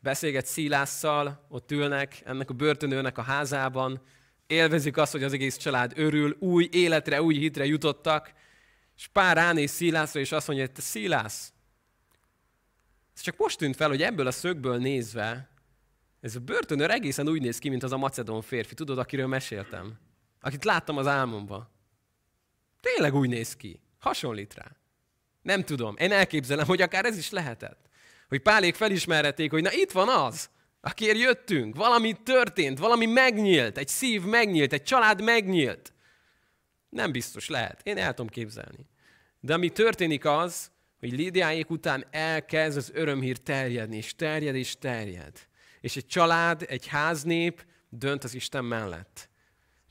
beszélget Szilásszal, ott ülnek ennek a börtönőnek a házában, élvezik azt, hogy az egész család örül, új életre, új hitre jutottak, és Pál ránéz Szilászra, és azt mondja, hogy te Szilász, ez csak most tűnt fel, hogy ebből a szögből nézve, ez a börtönőr egészen úgy néz ki, mint az a macedón férfi, tudod, akiről meséltem? Akit láttam az álmomba. Tényleg úgy néz ki. Hasonlít rá. Nem tudom. Én elképzelem, hogy akár ez is lehetett. Hogy Pálék felismerhették, hogy na itt van az, akiért jöttünk, valami történt, valami megnyílt, egy szív megnyílt, egy család megnyílt. Nem biztos, lehet. Én el tudom képzelni. De ami történik az, hogy Lídiáék után elkezd az örömhír terjedni, és terjed, és terjed. És egy család, egy háznép dönt az Isten mellett.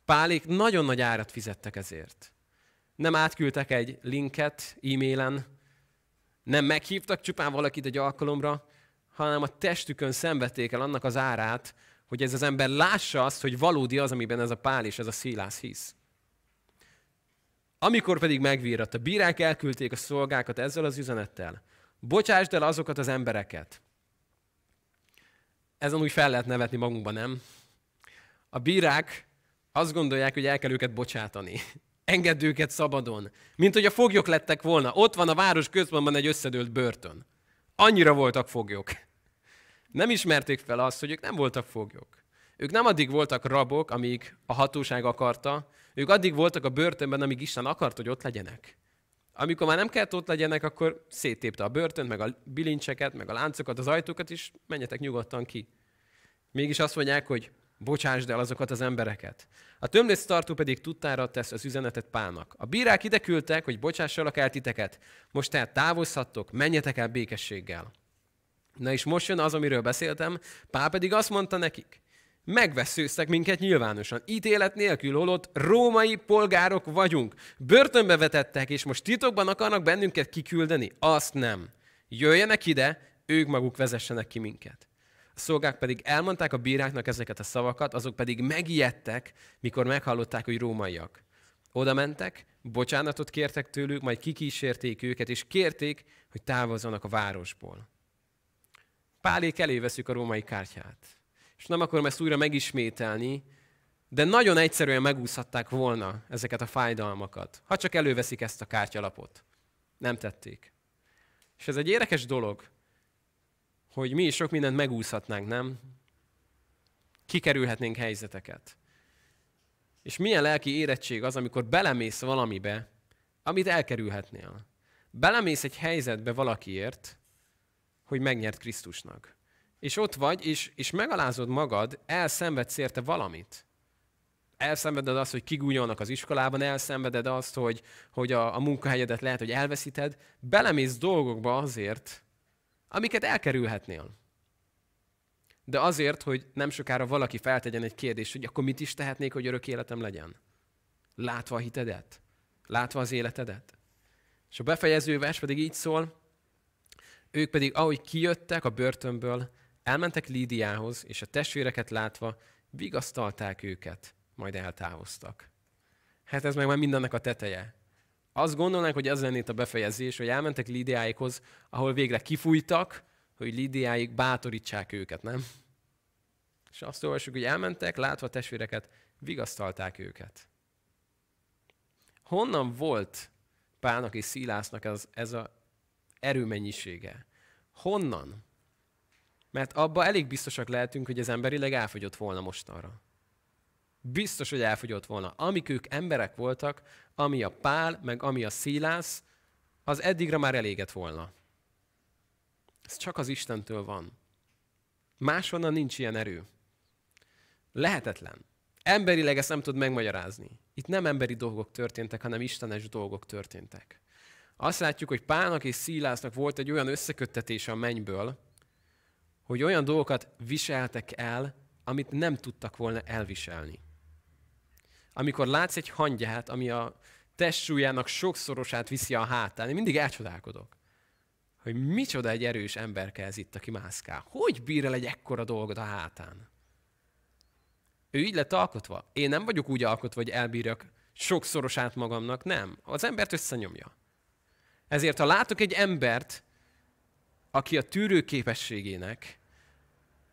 Pálék nagyon nagy árat fizettek ezért. Nem átküldtek egy linket e-mailen, nem meghívtak csupán valakit egy alkalomra, hanem a testükön szenvedték el annak az árát, hogy ez az ember lássa azt, hogy valódi az, amiben ez a Pál és ez a Szilász hisz. Amikor pedig megvírat, a bírák elküldték a szolgákat ezzel az üzenettel. Bocsásd el azokat az embereket. Ezen úgy fel lehet nevetni magunkban, nem? A bírák azt gondolják, hogy el kell őket bocsátani. Engedd őket szabadon. Mint hogy a foglyok lettek volna. Ott van a város központban egy összedőlt börtön. Annyira voltak foglyok. Nem ismerték fel azt, hogy ők nem voltak foglyok. Ők nem addig voltak rabok, amíg a hatóság akarta, ők addig voltak a börtönben, amíg Isten akart, hogy ott legyenek. Amikor már nem kellett ott legyenek, akkor széttépte a börtönt, meg a bilincseket, meg a láncokat, az ajtókat, és menjetek nyugodtan ki. Mégis azt mondják, hogy Bocsásd el azokat az embereket. A tömlésztartó pedig tudtára tesz az üzenetet Pálnak. A bírák ide küldtek, hogy bocsássalak el titeket. Most tehát távozhattok, menjetek el békességgel. Na és most jön az, amiről beszéltem. Pál pedig azt mondta nekik. Megveszőztek minket nyilvánosan. Ítélet nélkül holott római polgárok vagyunk. Börtönbe vetettek, és most titokban akarnak bennünket kiküldeni? Azt nem. Jöjjenek ide, ők maguk vezessenek ki minket. Szolgák pedig elmondták a bíráknak ezeket a szavakat, azok pedig megijedtek, mikor meghallották, hogy rómaiak. Oda mentek, bocsánatot kértek tőlük, majd kikísérték őket, és kérték, hogy távozzanak a városból. Pálék elé veszük a római kártyát. És nem akarom ezt újra megismételni, de nagyon egyszerűen megúszhatták volna ezeket a fájdalmakat, ha csak előveszik ezt a kártyalapot. Nem tették. És ez egy érdekes dolog, hogy mi is sok mindent megúszhatnánk, nem? Kikerülhetnénk helyzeteket. És milyen lelki érettség az, amikor belemész valamibe, amit elkerülhetnél. Belemész egy helyzetbe valakiért, hogy megnyert Krisztusnak. És ott vagy, és, és megalázod magad, elszenvedsz érte valamit. Elszenveded azt, hogy kigúnyolnak az iskolában, elszenveded azt, hogy, hogy a, a munkahelyedet lehet, hogy elveszíted. Belemész dolgokba azért, amiket elkerülhetnél. De azért, hogy nem sokára valaki feltegyen egy kérdést, hogy akkor mit is tehetnék, hogy örök életem legyen? Látva a hitedet? Látva az életedet? És a befejező vers pedig így szól, ők pedig, ahogy kijöttek a börtönből, elmentek Lídiához, és a testvéreket látva vigasztalták őket, majd eltávoztak. Hát ez meg már mindennek a teteje. Azt gondolnánk, hogy ez lenne itt a befejezés, hogy elmentek Lídiáikhoz, ahol végre kifújtak, hogy Lídiáik bátorítsák őket, nem? És azt olvassuk, hogy elmentek, látva testvéreket, vigasztalták őket. Honnan volt Pálnak és Szilásznak ez, ez a erőmennyisége? Honnan? Mert abba elég biztosak lehetünk, hogy ez emberileg elfogyott volna mostanra. Biztos, hogy elfogyott volna. Amik ők emberek voltak, ami a Pál, meg ami a Szilász, az eddigre már elégett volna. Ez csak az Istentől van. Máshonnan nincs ilyen erő. Lehetetlen. Emberileg ezt nem tud megmagyarázni. Itt nem emberi dolgok történtek, hanem istenes dolgok történtek. Azt látjuk, hogy Pálnak és Szilásznak volt egy olyan összeköttetés a mennyből, hogy olyan dolgokat viseltek el, amit nem tudtak volna elviselni. Amikor látsz egy hangyát, ami a testsúlyának sokszorosát viszi a hátán, én mindig elcsodálkodok, hogy micsoda egy erős emberke ez itt, aki mászkál. Hogy bír el egy ekkora dolgot a hátán? Ő így lett alkotva. Én nem vagyok úgy alkotva, hogy elbírjak sokszorosát magamnak, nem. Az embert összenyomja. Ezért, ha látok egy embert, aki a tűrőképességének,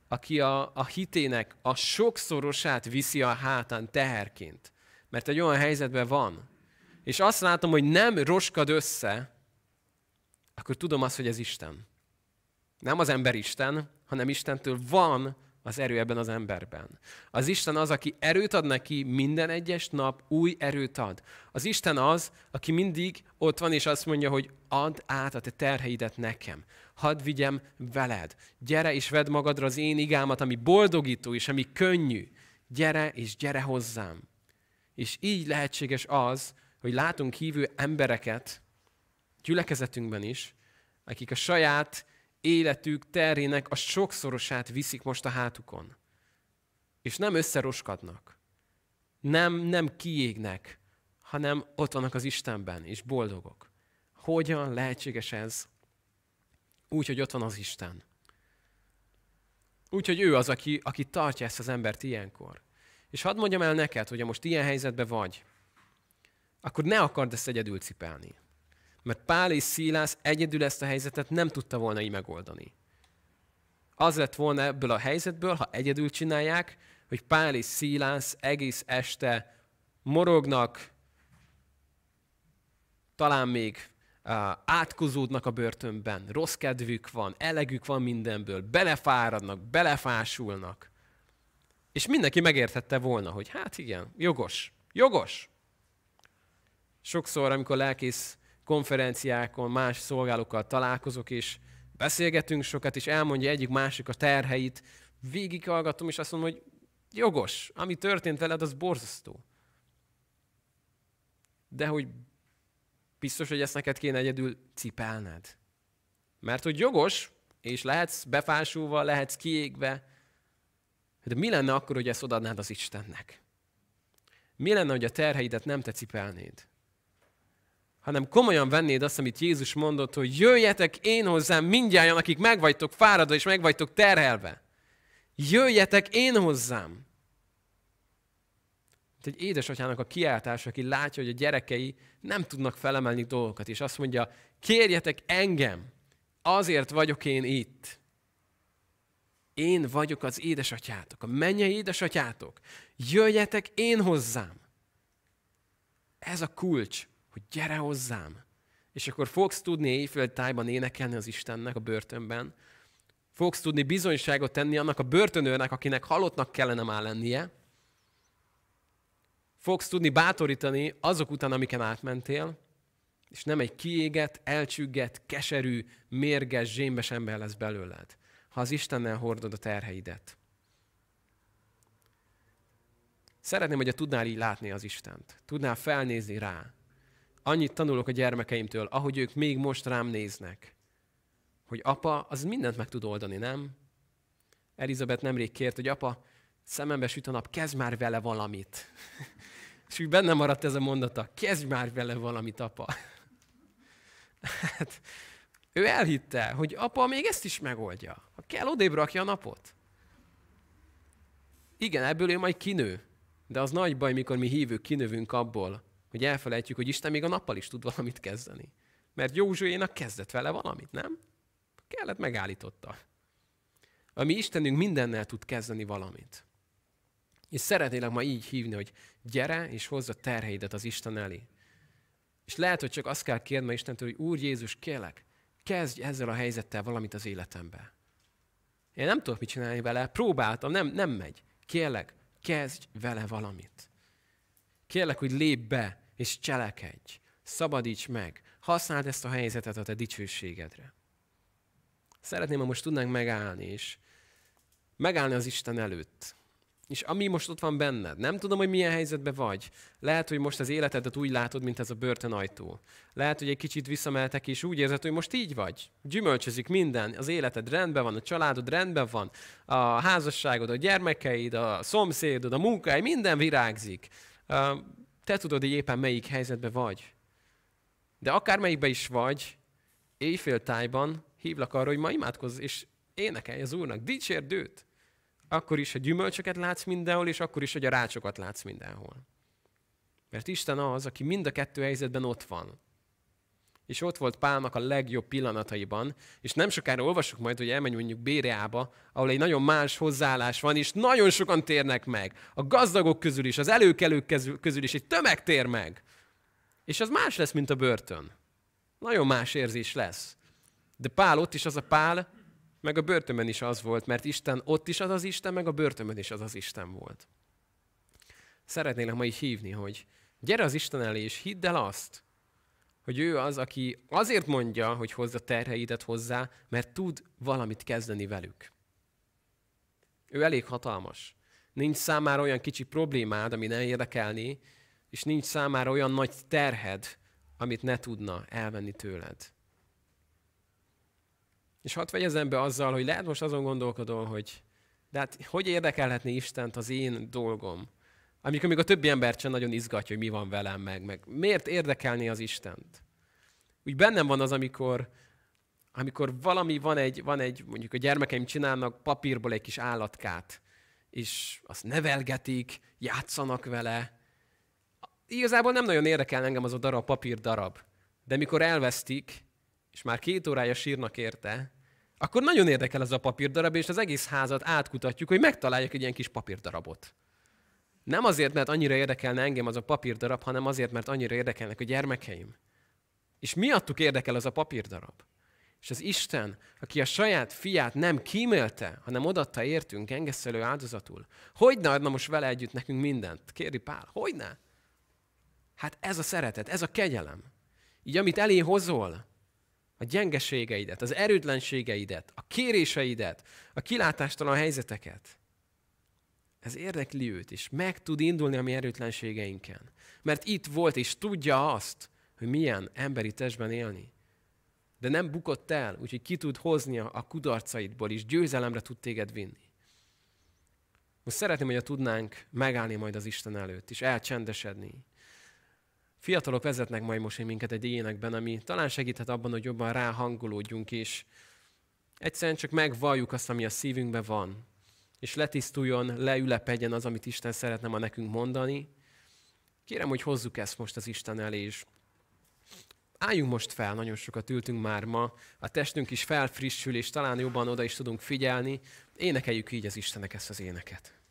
aki a, a hitének a sokszorosát viszi a hátán teherként, mert egy olyan helyzetben van, és azt látom, hogy nem roskad össze, akkor tudom azt, hogy ez Isten. Nem az ember Isten, hanem Istentől van az erő ebben az emberben. Az Isten az, aki erőt ad neki, minden egyes nap új erőt ad. Az Isten az, aki mindig ott van, és azt mondja, hogy add át a te terheidet nekem. Hadd vigyem veled. Gyere és vedd magadra az én igámat, ami boldogító és ami könnyű. Gyere és gyere hozzám. És így lehetséges az, hogy látunk hívő embereket, gyülekezetünkben is, akik a saját életük terének a sokszorosát viszik most a hátukon. És nem összeroskadnak. Nem, nem kiégnek, hanem ott vannak az Istenben, és boldogok. Hogyan lehetséges ez? Úgy, hogy ott van az Isten. Úgy, hogy ő az, aki, aki tartja ezt az embert ilyenkor. És hadd mondjam el neked, hogy ha most ilyen helyzetben vagy, akkor ne akard ezt egyedül cipelni. Mert Pál és Szílász egyedül ezt a helyzetet nem tudta volna így megoldani. Az lett volna ebből a helyzetből, ha egyedül csinálják, hogy Pál és Szílász egész este morognak, talán még átkozódnak a börtönben, rossz kedvük van, elegük van mindenből, belefáradnak, belefásulnak. És mindenki megértette volna, hogy hát igen, jogos, jogos. Sokszor, amikor lelkész konferenciákon más szolgálókkal találkozok, és beszélgetünk sokat, és elmondja egyik másik a terheit, végighallgatom, és azt mondom, hogy jogos, ami történt veled, az borzasztó. De hogy biztos, hogy ezt neked kéne egyedül cipelned. Mert hogy jogos, és lehetsz befásulva, lehetsz kiégve, de mi lenne akkor, hogy ezt odadnád az Istennek? Mi lenne, hogy a terheidet nem te cipelnéd? hanem komolyan vennéd azt, amit Jézus mondott, hogy jöjjetek én hozzám mindjárt, akik megvagytok fáradva és megvagytok terhelve. Jöjjetek én hozzám. egy édesatyának a kiáltása, aki látja, hogy a gyerekei nem tudnak felemelni dolgokat, és azt mondja, kérjetek engem, azért vagyok én itt. Én vagyok az édesatyátok, a mennyei édesatyátok. Jöjjetek én hozzám. Ez a kulcs, hogy gyere hozzám. És akkor fogsz tudni éjfél tájban énekelni az Istennek a börtönben. Fogsz tudni bizonyságot tenni annak a börtönőrnek, akinek halottnak kellene már lennie. Fogsz tudni bátorítani azok után, amiken átmentél, és nem egy kiégett, elcsügget, keserű, mérges, zsémbes ember lesz belőled, ha az Istennel hordod a terheidet. Szeretném, hogy a tudnál így látni az Istent. Tudnál felnézni rá. Annyit tanulok a gyermekeimtől, ahogy ők még most rám néznek, hogy apa, az mindent meg tud oldani, nem? Elizabeth nemrég kért, hogy apa, szemembe süt a nap, kezd már vele valamit. <laughs> És úgy benne maradt ez a mondata, kezdj már vele valamit, apa. <laughs> Hát, ő elhitte, hogy apa még ezt is megoldja. Ha kell, odébb rakja a napot. Igen, ebből ő majd kinő. De az nagy baj, mikor mi hívők kinövünk abból, hogy elfelejtjük, hogy Isten még a nappal is tud valamit kezdeni. Mert Józsuénak kezdett vele valamit, nem? Kellett megállította. A mi Istenünk mindennel tud kezdeni valamit. És szeretnélek ma így hívni, hogy gyere és hozza terheidet az Isten elé. És lehet, hogy csak azt kell kérni Istentől, hogy Úr Jézus, kérlek, kezdj ezzel a helyzettel valamit az életembe. Én nem tudok mit csinálni vele, próbáltam, nem, nem megy. Kérlek, kezdj vele valamit. Kérlek, hogy lép be, és cselekedj. Szabadíts meg. Használd ezt a helyzetet a te dicsőségedre. Szeretném, ha most tudnánk megállni, és megállni az Isten előtt. És ami most ott van benned, nem tudom, hogy milyen helyzetben vagy. Lehet, hogy most az életedet úgy látod, mint ez a börtönajtó. Lehet, hogy egy kicsit visszameltek, és úgy érzed, hogy most így vagy. Gyümölcsözik minden, az életed rendben van, a családod rendben van, a házasságod, a gyermekeid, a szomszédod, a munkáid, minden virágzik. Te tudod, hogy éppen melyik helyzetben vagy. De akármelyikben is vagy, éjfél tájban hívlak arra, hogy ma imádkozz, és énekelj az Úrnak, dicsérd őt. Akkor is, ha gyümölcsöket látsz mindenhol, és akkor is, hogy a rácsokat látsz mindenhol. Mert Isten az, aki mind a kettő helyzetben ott van. És ott volt Pálnak a legjobb pillanataiban, és nem sokára olvasok majd, hogy elmegy mondjuk Béreába, ahol egy nagyon más hozzáállás van, és nagyon sokan térnek meg. A gazdagok közül is, az előkelők közül is egy tömeg tér meg. És az más lesz, mint a börtön. Nagyon más érzés lesz. De Pál ott is az a Pál, meg a börtönben is az volt, mert Isten ott is az az Isten, meg a börtönben is az az Isten volt. Szeretnélek ma így hívni, hogy gyere az Isten elé, és hidd el azt, hogy ő az, aki azért mondja, hogy hozza terheidet hozzá, mert tud valamit kezdeni velük. Ő elég hatalmas. Nincs számára olyan kicsi problémád, ami ne érdekelni, és nincs számára olyan nagy terhed, amit ne tudna elvenni tőled. És hadd vegyezem be azzal, hogy lehet most azon gondolkodom, hogy de hát hogy érdekelhetné Istent az én dolgom? Amikor még a többi embert sem nagyon izgatja, hogy mi van velem meg, meg miért érdekelni az Istent? Úgy bennem van az, amikor, amikor valami van egy, van egy, mondjuk a gyermekeim csinálnak papírból egy kis állatkát, és azt nevelgetik, játszanak vele. Igazából nem nagyon érdekel engem az a darab, papír darab. De mikor elvesztik, és már két órája sírnak érte, akkor nagyon érdekel ez a papírdarab, és az egész házat átkutatjuk, hogy megtaláljuk egy ilyen kis papírdarabot. Nem azért, mert annyira érdekelne engem az a papírdarab, hanem azért, mert annyira érdekelnek a gyermekeim. És miattuk érdekel az a papírdarab. És az Isten, aki a saját fiát nem kímélte, hanem odatta értünk engeszelő áldozatul, hogy ne adna most vele együtt nekünk mindent? Kéri Pál, hogy ne? Hát ez a szeretet, ez a kegyelem. Így amit elé hozol, a gyengeségeidet, az erőtlenségeidet, a kéréseidet, a kilátástalan helyzeteket. Ez érdekli őt, és meg tud indulni a mi erőtlenségeinken. Mert itt volt, és tudja azt, hogy milyen emberi testben élni. De nem bukott el, úgyhogy ki tud hozni a kudarcaidból, és győzelemre tud téged vinni. Most szeretném, hogy tudnánk megállni majd az Isten előtt, és elcsendesedni. Fiatalok vezetnek majd most minket egy énekben, ami talán segíthet abban, hogy jobban ráhangolódjunk, és egyszerűen csak megvalljuk azt, ami a szívünkben van, és letisztuljon, leülepedjen az, amit Isten szeretne ma nekünk mondani. Kérem, hogy hozzuk ezt most az Isten elé, és álljunk most fel, nagyon sokat ültünk már ma, a testünk is felfrissül, és talán jobban oda is tudunk figyelni. Énekeljük így az Istennek ezt az éneket.